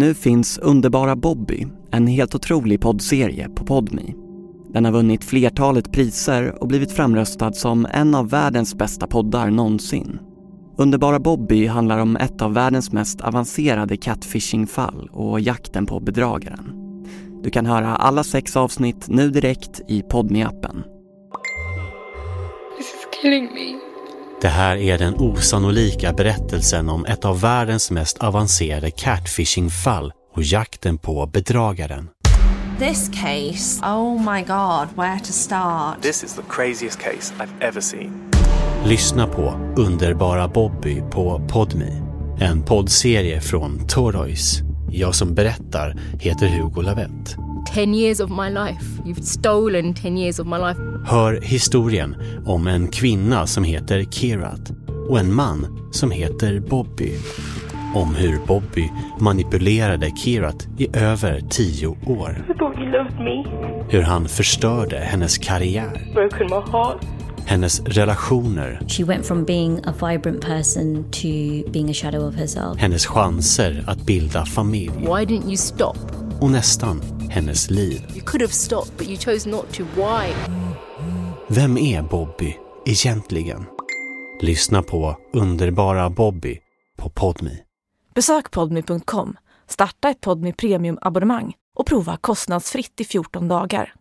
Nu finns Underbara Bobby, en helt otrolig poddserie på Podmi. Den har vunnit flertalet priser och blivit framröstad som en av världens bästa poddar någonsin. Underbara Bobby handlar om ett av världens mest avancerade catfishing-fall och jakten på bedragaren. Du kan höra alla sex avsnitt nu direkt i podmi appen This is killing me. Det här är den osannolika berättelsen om ett av världens mest avancerade catfishing-fall och jakten på bedragaren. This case, oh my god, where to start? This is the craziest case I've ever seen. Lyssna på Underbara Bobby på Podmi. En poddserie från Toroys. Jag som berättar heter Hugo Lavett. 10 years of my life. You've stolen 10 years of my life. Hör historien om en kvinna som heter Kirat och en man som heter Bobby. Om hur Bobby manipulerade Kirat i över tio år. I thought you loved me. Hur han förstörde hennes karriär, Broken my heart. hennes relationer, She went from being a vibrant person to being a shadow of herself. hennes chanser att bilda familj Why didn't you stop? och nästan hennes liv. You could have stopped, but you chose not to. Why? Vem är Bobby egentligen? Lyssna på Underbara Bobby på Podmi. Besök podmi.com, starta ett Podmi Premium-abonnemang och prova kostnadsfritt i 14 dagar.